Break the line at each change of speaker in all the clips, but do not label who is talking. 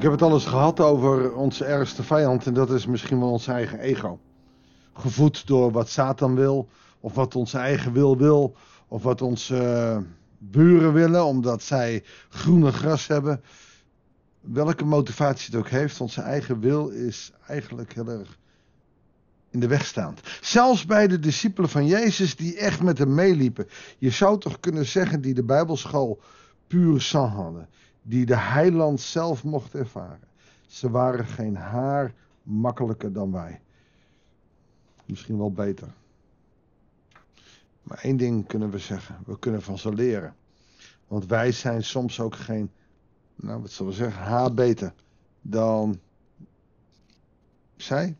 Ik heb het al eens gehad over onze ergste vijand en dat is misschien wel ons eigen ego. Gevoed door wat Satan wil, of wat onze eigen wil wil, of wat onze uh, buren willen, omdat zij groene gras hebben. Welke motivatie het ook heeft, onze eigen wil is eigenlijk heel erg in de weg staand. Zelfs bij de discipelen van Jezus die echt met hem meeliepen. Je zou toch kunnen zeggen die de Bijbelschool puur sang hadden. Die de heiland zelf mocht ervaren. Ze waren geen haar makkelijker dan wij. Misschien wel beter. Maar één ding kunnen we zeggen. We kunnen van ze leren. Want wij zijn soms ook geen, nou wat zullen we zeggen, haar beter dan zij.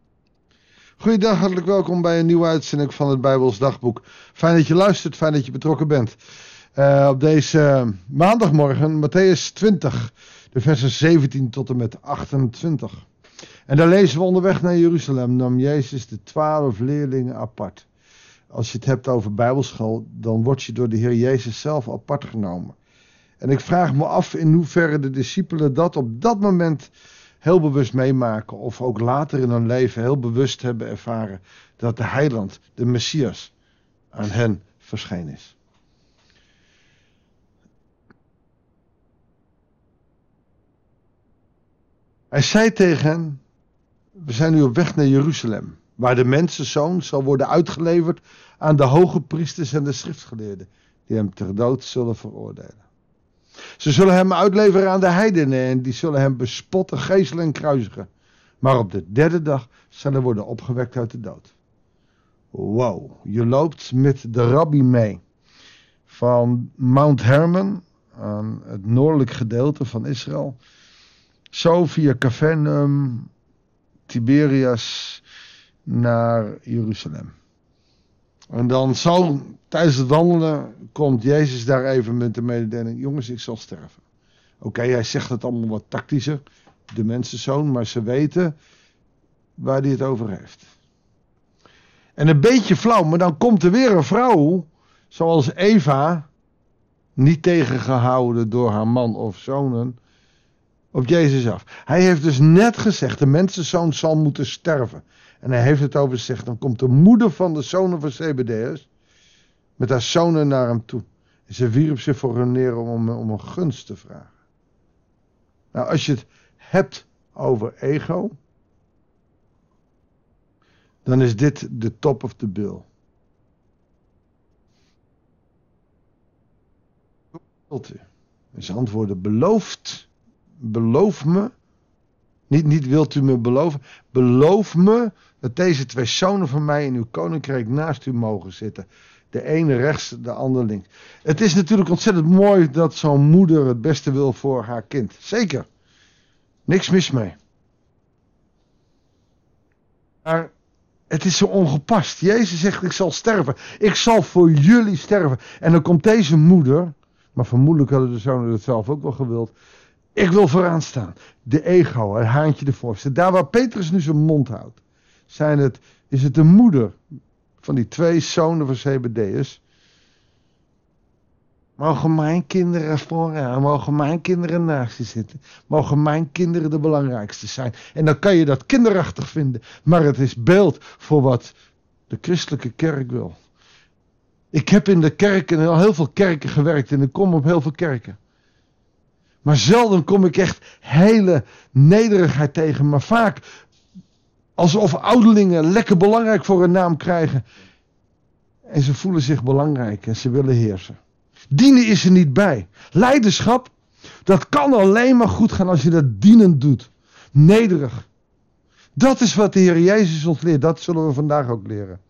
Goeiedag, hartelijk welkom bij een nieuwe uitzending van het Bijbels Dagboek. Fijn dat je luistert, fijn dat je betrokken bent. Uh, op deze maandagmorgen, Matthäus 20, de versen 17 tot en met 28. En daar lezen we onderweg naar Jeruzalem, nam Jezus de twaalf leerlingen apart. Als je het hebt over Bijbelschool, dan word je door de Heer Jezus zelf apart genomen. En ik vraag me af in hoeverre de discipelen dat op dat moment heel bewust meemaken. Of ook later in hun leven heel bewust hebben ervaren dat de heiland, de Messias, aan hen verschenen is. Hij zei tegen hen, we zijn nu op weg naar Jeruzalem, waar de mensenzoon zal worden uitgeleverd aan de hoge priesters en de schriftgeleerden, die hem ter dood zullen veroordelen. Ze zullen hem uitleveren aan de heidenen en die zullen hem bespotten, geeselen en kruisigen. Maar op de derde dag zal hij worden opgewekt uit de dood. Wow, je loopt met de rabbi mee. Van Mount Hermon, aan het noordelijk gedeelte van Israël. Zo via Capernaum, Tiberias naar Jeruzalem. En dan zo tijdens het wandelen komt Jezus daar even met de mededeling: Jongens, ik zal sterven. Oké, hij zegt het allemaal wat tactischer, de mensenzoon, maar ze weten waar hij het over heeft. En een beetje flauw, maar dan komt er weer een vrouw, zoals Eva, niet tegengehouden door haar man of zonen, op Jezus af. Hij heeft dus net gezegd, de mensenzoon zal moeten sterven. En hij heeft het over zich. Dan komt de moeder van de zonen van Zebedeus met haar zonen naar hem toe. En ze wierp zich voor hem neer om, om een gunst te vragen. Nou, als je het hebt over ego, dan is dit de top of the bill. En ze antwoorden, belooft, beloof me. Niet, niet wilt u me beloven, beloof me dat deze twee zonen van mij in uw koninkrijk naast u mogen zitten. De ene rechts, de ander links. Het is natuurlijk ontzettend mooi dat zo'n moeder het beste wil voor haar kind. Zeker. Niks mis mee. Maar het is zo ongepast. Jezus zegt: Ik zal sterven. Ik zal voor jullie sterven. En dan komt deze moeder. Maar vermoedelijk hadden de zonen het zelf ook wel gewild. Ik wil vooraan staan. De ego, het haantje de voorste. Daar waar Petrus nu zijn mond houdt zijn het, is het de moeder van die twee zonen van Zebedeus. Mogen mijn kinderen vooraan, mogen mijn kinderen naast je zitten. Mogen mijn kinderen de belangrijkste zijn. En dan kan je dat kinderachtig vinden. Maar het is beeld voor wat de christelijke kerk wil. Ik heb in de kerken, al heel veel kerken gewerkt en ik kom op heel veel kerken. Maar zelden kom ik echt hele nederigheid tegen. Maar vaak Alsof ouderlingen lekker belangrijk voor een naam krijgen. En ze voelen zich belangrijk en ze willen heersen. Dienen is er niet bij. Leiderschap, dat kan alleen maar goed gaan als je dat dienend doet. Nederig. Dat is wat de Heer Jezus ons leert. Dat zullen we vandaag ook leren.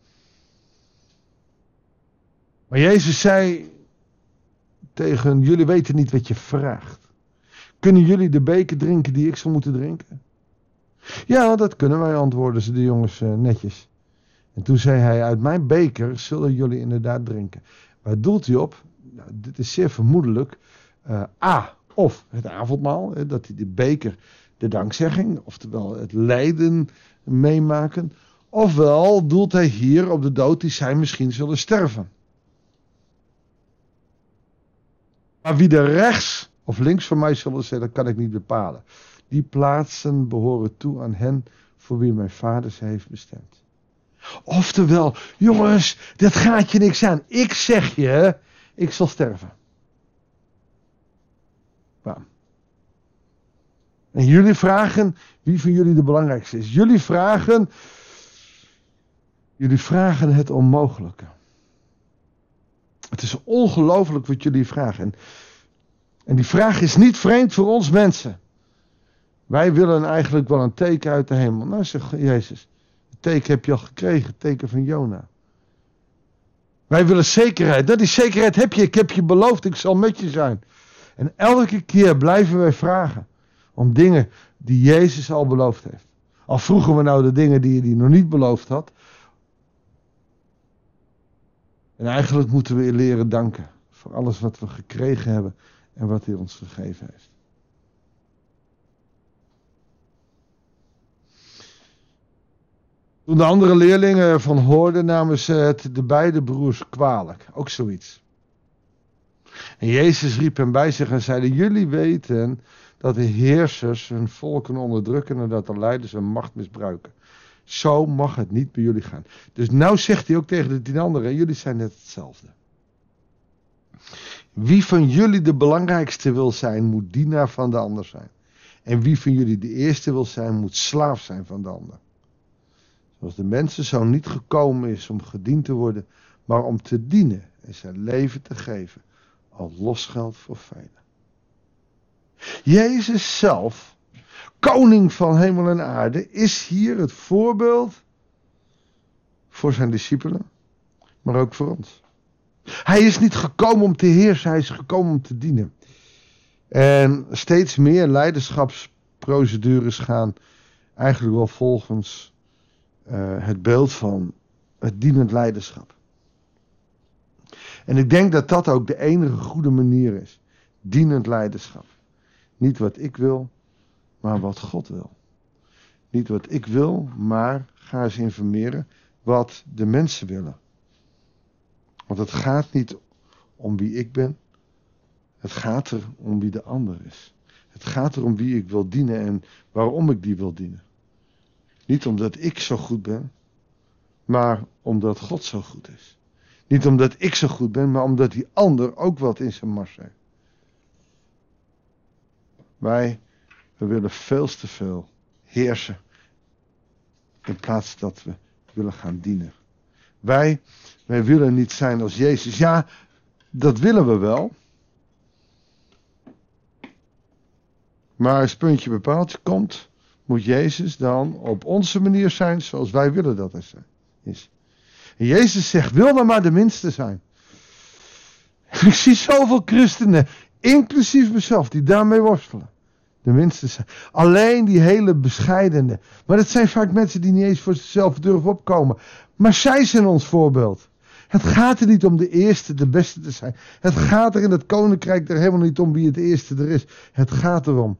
Maar Jezus zei tegen jullie weten niet wat je vraagt. Kunnen jullie de beker drinken die ik zal moeten drinken? Ja, dat kunnen wij, antwoorden ze de jongens uh, netjes. En toen zei hij, uit mijn beker zullen jullie inderdaad drinken. Waar doelt hij op? Nou, dit is zeer vermoedelijk. Uh, A, of het avondmaal, hè, dat hij de beker de dankzegging, oftewel het lijden meemaken. Ofwel doelt hij hier op de dood die zij misschien zullen sterven. Maar wie er rechts of links van mij zullen zitten, kan ik niet bepalen. Die plaatsen behoren toe aan hen voor wie mijn vader ze heeft bestemd. Oftewel, jongens, dat gaat je niks aan. Ik zeg je, ik zal sterven. Bam. En jullie vragen wie van jullie de belangrijkste is. Jullie vragen, jullie vragen het onmogelijke. Het is ongelooflijk wat jullie vragen. En, en die vraag is niet vreemd voor ons mensen. Wij willen eigenlijk wel een teken uit de hemel. Nou, zegt Jezus. Het teken heb je al gekregen, het teken van Jona. Wij willen zekerheid. Dat is zekerheid heb je. Ik heb je beloofd, ik zal met je zijn. En elke keer blijven wij vragen om dingen die Jezus al beloofd heeft. Al vroegen we nou de dingen die hij nog niet beloofd had. En eigenlijk moeten we leren danken voor alles wat we gekregen hebben en wat hij ons gegeven heeft. Toen de andere leerlingen van hoorden, namen ze het de beide broers kwalijk. Ook zoiets. En Jezus riep hen bij zich en zeide: Jullie weten dat de heersers hun volken onderdrukken en dat de leiders hun macht misbruiken. Zo mag het niet bij jullie gaan. Dus nou zegt hij ook tegen de tien anderen: Jullie zijn net hetzelfde. Wie van jullie de belangrijkste wil zijn, moet dienaar van de ander zijn. En wie van jullie de eerste wil zijn, moet slaaf zijn van de ander. Zoals de mensen zo niet gekomen is om gediend te worden, maar om te dienen en zijn leven te geven, al losgeld voor velen. Jezus zelf, koning van hemel en aarde, is hier het voorbeeld voor zijn discipelen, maar ook voor ons. Hij is niet gekomen om te heersen, hij is gekomen om te dienen. En steeds meer leiderschapsprocedures gaan eigenlijk wel volgens uh, het beeld van het dienend leiderschap. En ik denk dat dat ook de enige goede manier is. Dienend leiderschap. Niet wat ik wil, maar wat God wil. Niet wat ik wil, maar ga eens informeren wat de mensen willen. Want het gaat niet om wie ik ben. Het gaat er om wie de ander is. Het gaat er om wie ik wil dienen en waarom ik die wil dienen. Niet omdat ik zo goed ben, maar omdat God zo goed is. Niet omdat ik zo goed ben, maar omdat die ander ook wat in zijn mars heeft. Wij, we willen veel te veel heersen. In plaats dat we willen gaan dienen. Wij, wij willen niet zijn als Jezus. Ja, dat willen we wel. Maar als puntje bepaald komt, moet Jezus dan op onze manier zijn zoals wij willen dat hij is. En Jezus zegt, wil dan maar de minste zijn. Ik zie zoveel christenen, inclusief mezelf, die daarmee worstelen. De minste zijn. Alleen die hele bescheidende. Maar dat zijn vaak mensen die niet eens voor zichzelf durven opkomen. Maar zij zijn ons voorbeeld. Het gaat er niet om de eerste, de beste te zijn. Het gaat er in het koninkrijk er helemaal niet om wie het eerste er is. Het gaat erom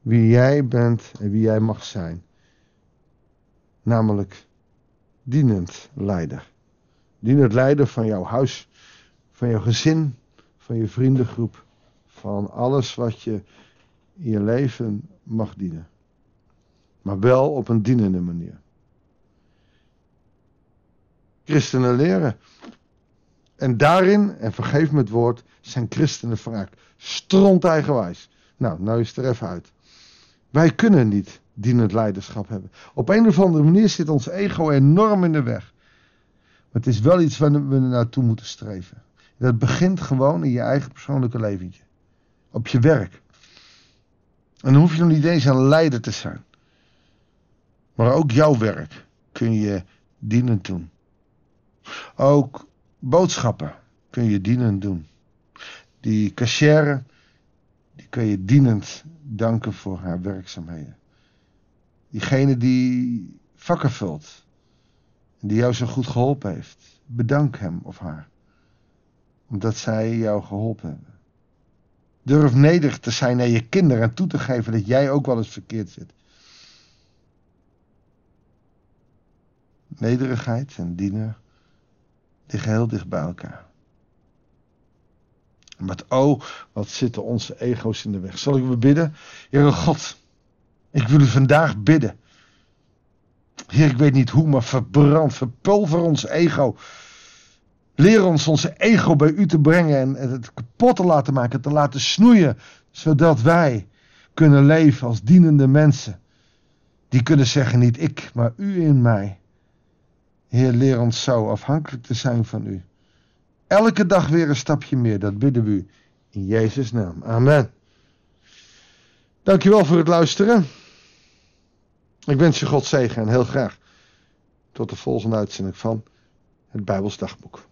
wie jij bent en wie jij mag zijn. Namelijk dienend leider. Dienend leider van jouw huis, van jouw gezin, van je vriendengroep, van alles wat je in je leven mag dienen. Maar wel op een dienende manier. Christenen leren. En daarin, en vergeef me het woord, zijn christenen vaak stront eigenwijs. Nou, nou is het er even uit. Wij kunnen niet dienend leiderschap hebben. Op een of andere manier zit ons ego enorm in de weg. Maar het is wel iets waar we naartoe moeten streven. Dat begint gewoon in je eigen persoonlijke leventje. Op je werk. En dan hoef je nog niet eens een leider te zijn. Maar ook jouw werk kun je dienend doen. Ook boodschappen kun je dienend doen. Die cashier, die kun je dienend danken voor haar werkzaamheden. Diegene die vakken vult, die jou zo goed geholpen heeft, bedank hem of haar, omdat zij jou geholpen hebben. Durf nederig te zijn naar je kinderen en toe te geven dat jij ook wel eens verkeerd zit. Nederigheid en dienen liggen heel dicht bij elkaar. Met oh, wat zitten onze ego's in de weg. Zal ik we bidden? Heere God, Ik wil u vandaag bidden. Heer, ik weet niet hoe, maar verbrand, verpulver ons ego. Leer ons onze ego bij u te brengen en het kapot te laten maken, te laten snoeien, zodat wij kunnen leven als dienende mensen. Die kunnen zeggen, niet ik, maar u in mij. Heer, leer ons zo afhankelijk te zijn van u. Elke dag weer een stapje meer, dat bidden we u. In Jezus' naam. Amen. Dankjewel voor het luisteren. Ik wens je God zegen en heel graag tot de volgende uitzending van het Bijbelsdagboek.